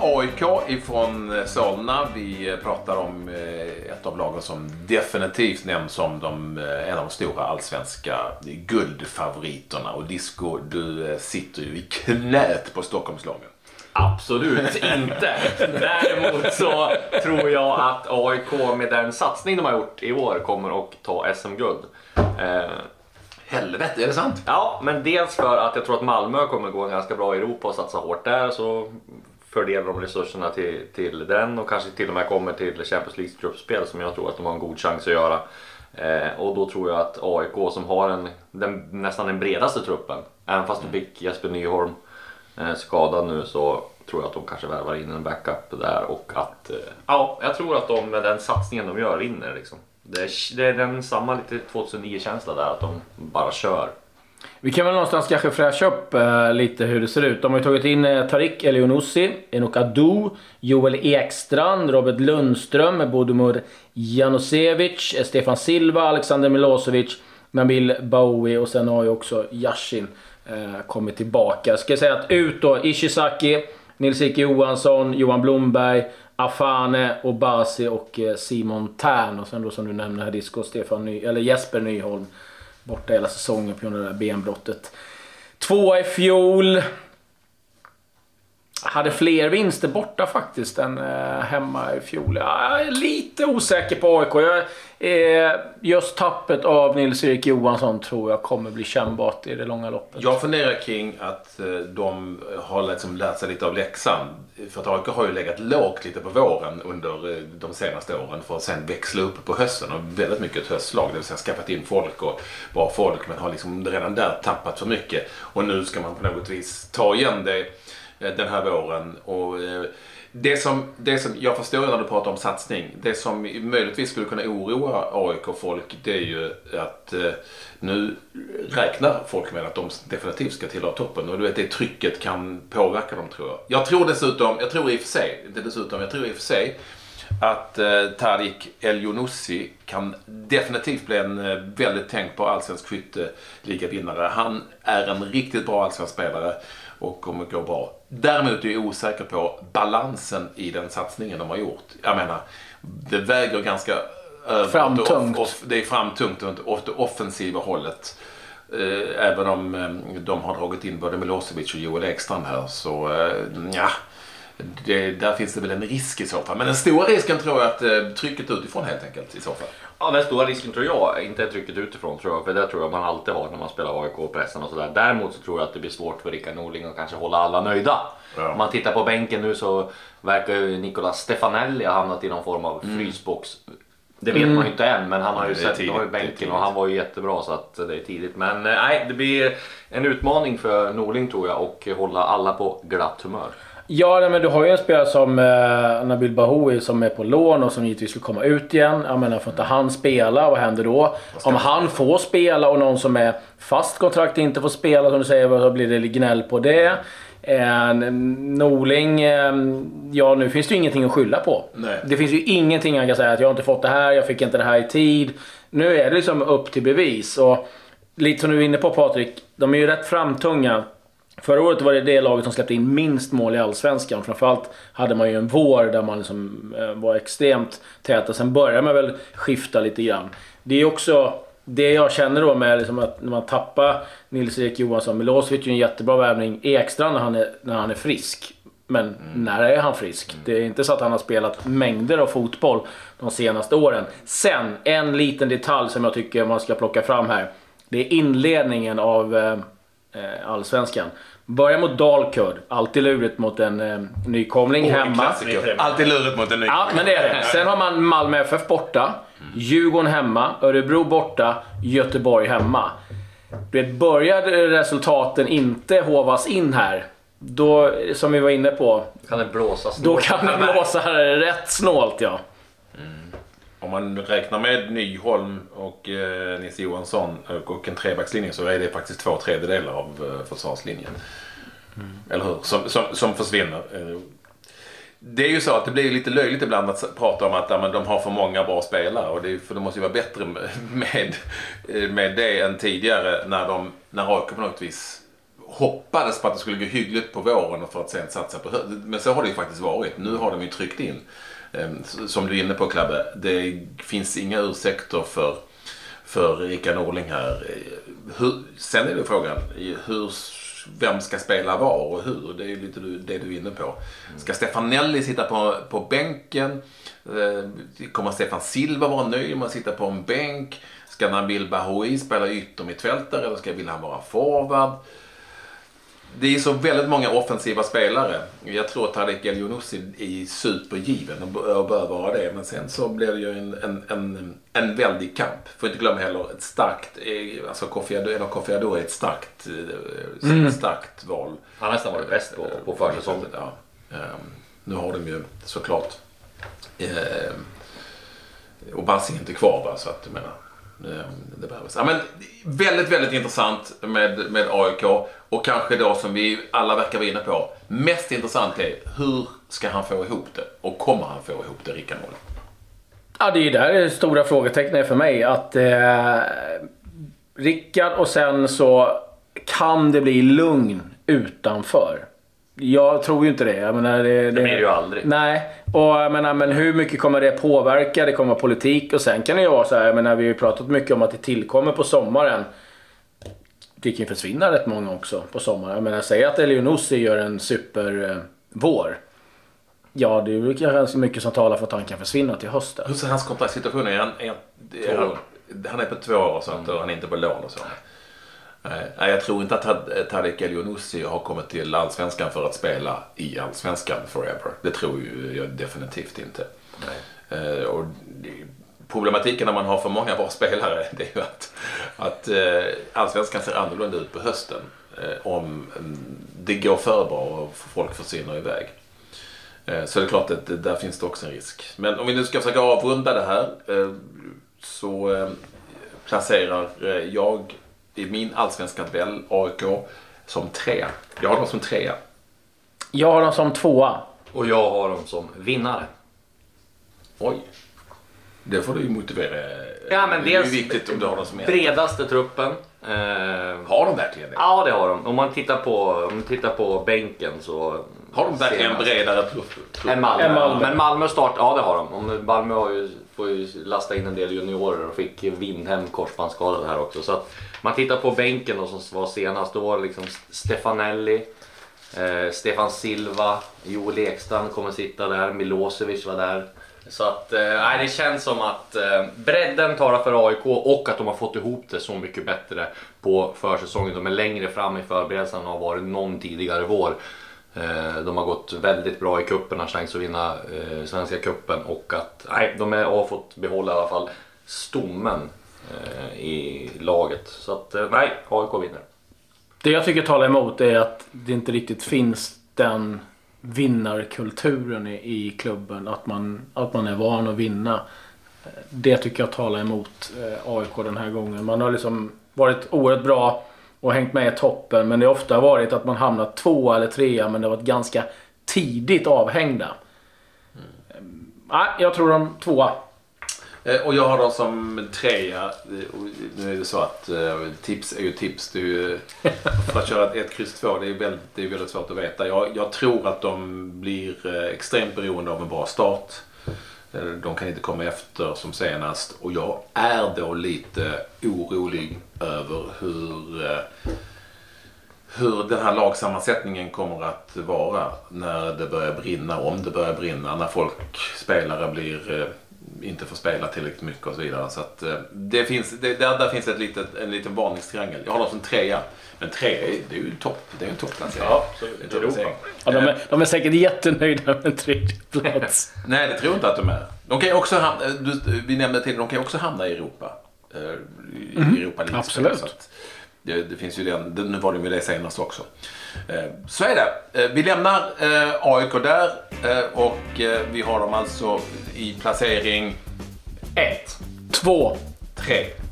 AIK ifrån Solna. Vi pratar om eh, ett av lagen som definitivt nämns som de, eh, en av de stora allsvenska guldfavoriterna. Och Disco, du eh, sitter ju i knät på Stockholmslagen. Absolut inte. Däremot så tror jag att AIK med den satsning de har gjort i år kommer att ta SM-guld. Eh, Helvete, är det sant? Ja, men dels för att jag tror att Malmö kommer gå ganska bra i Europa och satsa hårt där. Så fördelar de resurserna till, till den och kanske till och med kommer till Champions League gruppspel som jag tror att de har en god chans att göra. Eh, och då tror jag att AIK som har en, den, nästan den bredaste truppen, även fast de fick Jesper Nyholm eh, skadad nu så tror jag att de kanske värvar in en backup där och att, eh, ja, jag tror att de med den satsningen de gör vinner liksom. Det är, det är den samma lite 2009-känsla där, att de bara kör. Vi kan väl någonstans kanske fräscha upp uh, lite hur det ser ut. De har ju tagit in eh, uh, Tarik Elionossi, Enok Adu, Joel Ekstrand, Robert Lundström, Bodomir Janosevic, Stefan Silva, Alexander Milosevic, Nabil Bowie och sen har ju också Yashin uh, kommit tillbaka. Jag ska säga att ut då Ishizaki, Nils-Ike Johansson, Johan Blomberg, Afane, Obasi och Simon Tern. Och sen då som du nämner här Disco, Stefan Ny, eller Jesper Nyholm borta hela säsongen på grund av det där benbrottet. Tvåa i fjol. Hade fler vinster borta faktiskt än eh, hemma i fjol. Jag är lite osäker på AIK. Jag, Eh, just tappet av Nils-Erik Johansson tror jag kommer bli kännbart i det långa loppet. Jag funderar kring att eh, de har liksom lärt sig lite av läxan. För att AIK har ju legat lågt lite på våren under eh, de senaste åren för att sen växla upp på hösten. Och väldigt mycket ett höstlag, det vill säga skaffat in folk och bra folk. Men har liksom redan där tappat för mycket. Och nu ska man på något vis ta igen det den här våren. Och det som, det som, jag förstår när du pratar om satsning. Det som möjligtvis skulle kunna oroa AIK-folk det är ju att eh, nu räknar folk med att de definitivt ska tillhöra toppen. Och du vet det trycket kan påverka dem tror jag. Jag tror dessutom, jag tror i och för sig, inte dessutom, jag tror i och för sig att eh, Tarik El kan definitivt bli en eh, väldigt tänkbar allsvensk skytteligavinnare. Han är en riktigt bra allsvensk spelare och kommer gå bra. Däremot är jag osäker på balansen i den satsningen de har gjort. Jag menar, det väger ganska framtungt. Off, det är framtungt åt det offensiva hållet. Eh, även om eh, de har dragit in både Milosevic och Joel Ekstrand här så eh, ja, det, där finns det väl en risk i så fall. Men den stora risken tror jag att trycket utifrån helt enkelt i så fall. Ja, den stora risken tror jag inte är trycket utifrån tror jag. För det tror jag man alltid har när man spelar AIK-pressen och sådär. Däremot så tror jag att det blir svårt för Rickard Norling att kanske hålla alla nöjda. Ja. Om man tittar på bänken nu så verkar ju Nicolas Stefanelli ha hamnat i någon form av mm. frysbox. Det vet mm. man ju inte än men han har ju sett tidigt, har ju bänken och han var ju jättebra så att det är tidigt. Men eh, nej, det blir en utmaning för Norling tror jag och hålla alla på glatt humör. Ja, men du har ju en spelare som eh, Nabil Bahoui som är på lån och som givetvis vill komma ut igen. Jag menar, får inte han spela, vad händer då? Om han får spela och någon som är fast kontrakt inte får spela, som du säger, vad blir det gnäll på det? Eh, Norling, eh, ja nu finns det ju ingenting att skylla på. Nej. Det finns ju ingenting han kan säga att jag har inte fått det här, jag fick inte det här i tid. Nu är det liksom upp till bevis. Och lite som du är inne på Patrik, de är ju rätt framtunga. Förra året var det det laget som släppte in minst mål i Allsvenskan. Framförallt hade man ju en vår där man liksom eh, var extremt täta. Sen började man väl skifta lite grann. Det är också det jag känner då med liksom att när man tappar Nils-Erik Johansson. Milosevic är en jättebra värvning. Ekstrand när han är, när han är frisk. Men mm. när är han frisk? Mm. Det är inte så att han har spelat mängder av fotboll de senaste åren. Sen, en liten detalj som jag tycker man ska plocka fram här. Det är inledningen av eh, Allsvenskan. Börjar mot Dalkurd. Alltid lurigt mot en eh, nykomling oh, hemma. Alltid lurigt mot en nykomling. Ja, men det är det. Sen har man Malmö FF borta. Djurgården hemma. Örebro borta. Göteborg hemma. Du vet, börjar resultaten inte hovas in här. Då, som vi var inne på. Kan det blåsa snålt. Då kan det blåsa rätt snålt ja. Om man räknar med Nyholm och eh, Nisse Johansson och en trebackslinje så är det faktiskt två tredjedelar av eh, försvarslinjen. Mm. Eller hur? Som, som, som försvinner. Eh, det är ju så att det blir lite löjligt ibland att prata om att ja, men de har för många bra spelare. Och det, för det måste ju vara bättre med, med det än tidigare när, de, när AIK på något vis hoppades på att det skulle gå hyggligt på våren för att sen satsa på hösten. Men så har det ju faktiskt varit. Nu har de ju tryckt in. Eh, som du är inne på Klabbe, det finns inga ursäkter för, för Rickard Norling här. Hur, sen är det frågan, hur, vem ska spela var och hur? Det är lite det du är inne på. Ska Stefan Nelli sitta på, på bänken? Eh, kommer Stefan Silva vara nöjd med att sitta på en bänk? Ska Nabil Bahoui spela yttermittfältare eller ska vill han vara forward? Det är så väldigt många offensiva spelare. Jag tror att Tadek El Younousi är supergiven och bör vara det. Men sen så blir det ju en, en, en, en väldig kamp. Får inte glömma heller ett starkt, eh, alltså Kofi Ado är ett starkt, eh, mm. starkt val. Han har nästan varit bäst på, på försäsongen. Ja. Um, nu har de ju såklart um, och Bassing är inte kvar va, så att jag menar Eh, det behövs. Ja, men, väldigt, väldigt intressant med, med AIK. Och kanske då som vi alla verkar vara inne på. Mest intressant är hur ska han få ihop det? Och kommer han få ihop det, Rickard Norling? Ja, det är ju där det stora frågetecknet för mig. Att eh, Rickard och sen så kan det bli lugn utanför. Jag tror ju inte det. Jag menar, det, det, det blir det ju aldrig. Nej, och jag menar, men hur mycket kommer det påverka? Det kommer vara politik och sen kan det ju vara så här. Jag menar, vi har ju pratat mycket om att det tillkommer på sommaren. Det kan ju försvinna rätt många också på sommaren. Jag menar, säg att Elionossi gör en supervår. Eh, ja, det är ju ganska mycket som talar för att han kan försvinna till hösten. Hur ser hans kontraktssituation ut? Han, han är på två år och sånt och han är inte på lån och så. Nej, jag tror inte att Tadek Elionossi har kommit till Allsvenskan för att spela i Allsvenskan forever. Det tror jag definitivt inte. Nej. Och problematiken när man har för många bra spelare det är ju att, att Allsvenskan ser annorlunda ut på hösten. Om det går för bra och folk försvinner iväg. Så det är klart att där finns det också en risk. Men om vi nu ska försöka avrunda det här så placerar jag i min allsvenska tabell AIK som trea. Jag har dem som trea. Jag har dem som tvåa. Och jag har dem som vinnare. Oj. Det får du ju motivera. Ja, men det är ju viktigt om du har dem som Bredaste truppen. Eh, har de verkligen det? Ja, det har de. Om man tittar på, om man tittar på bänken så... Har de verkligen en bredare trupp? Än Malmö. Malmö. Men Malmö start, ja det har de. Malmö har ju, får ju lasta in en del juniorer och fick Windhem korsbandsskadad här också. Så att man tittar på bänken då, som var senast, då var det liksom Stefanelli, eh, Stefan Silva, Joel Ekstrand kommer sitta där, Milosevic var där. Så att, eh, det känns som att eh, bredden talar för AIK och att de har fått ihop det så mycket bättre på försäsongen. De är längre fram i förberedelserna än har varit någon tidigare vår. Eh, de har gått väldigt bra i cupen, har chans att vinna eh, Svenska cupen och att nej, de är, har fått behålla i alla fall stommen Eh, i laget. Så att eh, nej, AIK vinner. Det jag tycker talar emot är att det inte riktigt finns den vinnarkulturen i, i klubben. Att man, att man är van att vinna. Eh, det tycker jag talar emot eh, AIK den här gången. Man har liksom varit oerhört bra och hängt med i toppen. Men det har ofta varit att man hamnat två eller trea men det har varit ganska tidigt avhängda. Mm. Nej, jag tror de tvåa. Eh, och jag har dem som trea. Nu är det så att eh, tips är ju tips. Det är ju, för att köra ett kryss 2 det är väldigt, det är väldigt svårt att veta. Jag, jag tror att de blir eh, extremt beroende av en bra start. Eh, de kan inte komma efter som senast. Och jag är då lite orolig över hur, eh, hur den här lagsammansättningen kommer att vara när det börjar brinna. Om det börjar brinna. När folk, spelare blir eh, inte får spela tillräckligt mycket och så vidare. Så att, eh, det finns, det, där, där finns ett litet, en liten varningstriangel. Jag har dem som trea. Men tre, det är ju topp. Det är en topplacering. Ja, Ja, de, är, de är säkert jättenöjda med tredje plats. Nej, det tror jag inte att de är. De kan också hamna, du, vi nämnde till de kan också hamna i Europa. Eh, I mm. Europa League. Absolut. Så att, det, det, finns ju den, nu var de ju det senast också. Eh, så är det. Vi lämnar AIK där och vi har dem alltså i placering 1, 2, 3.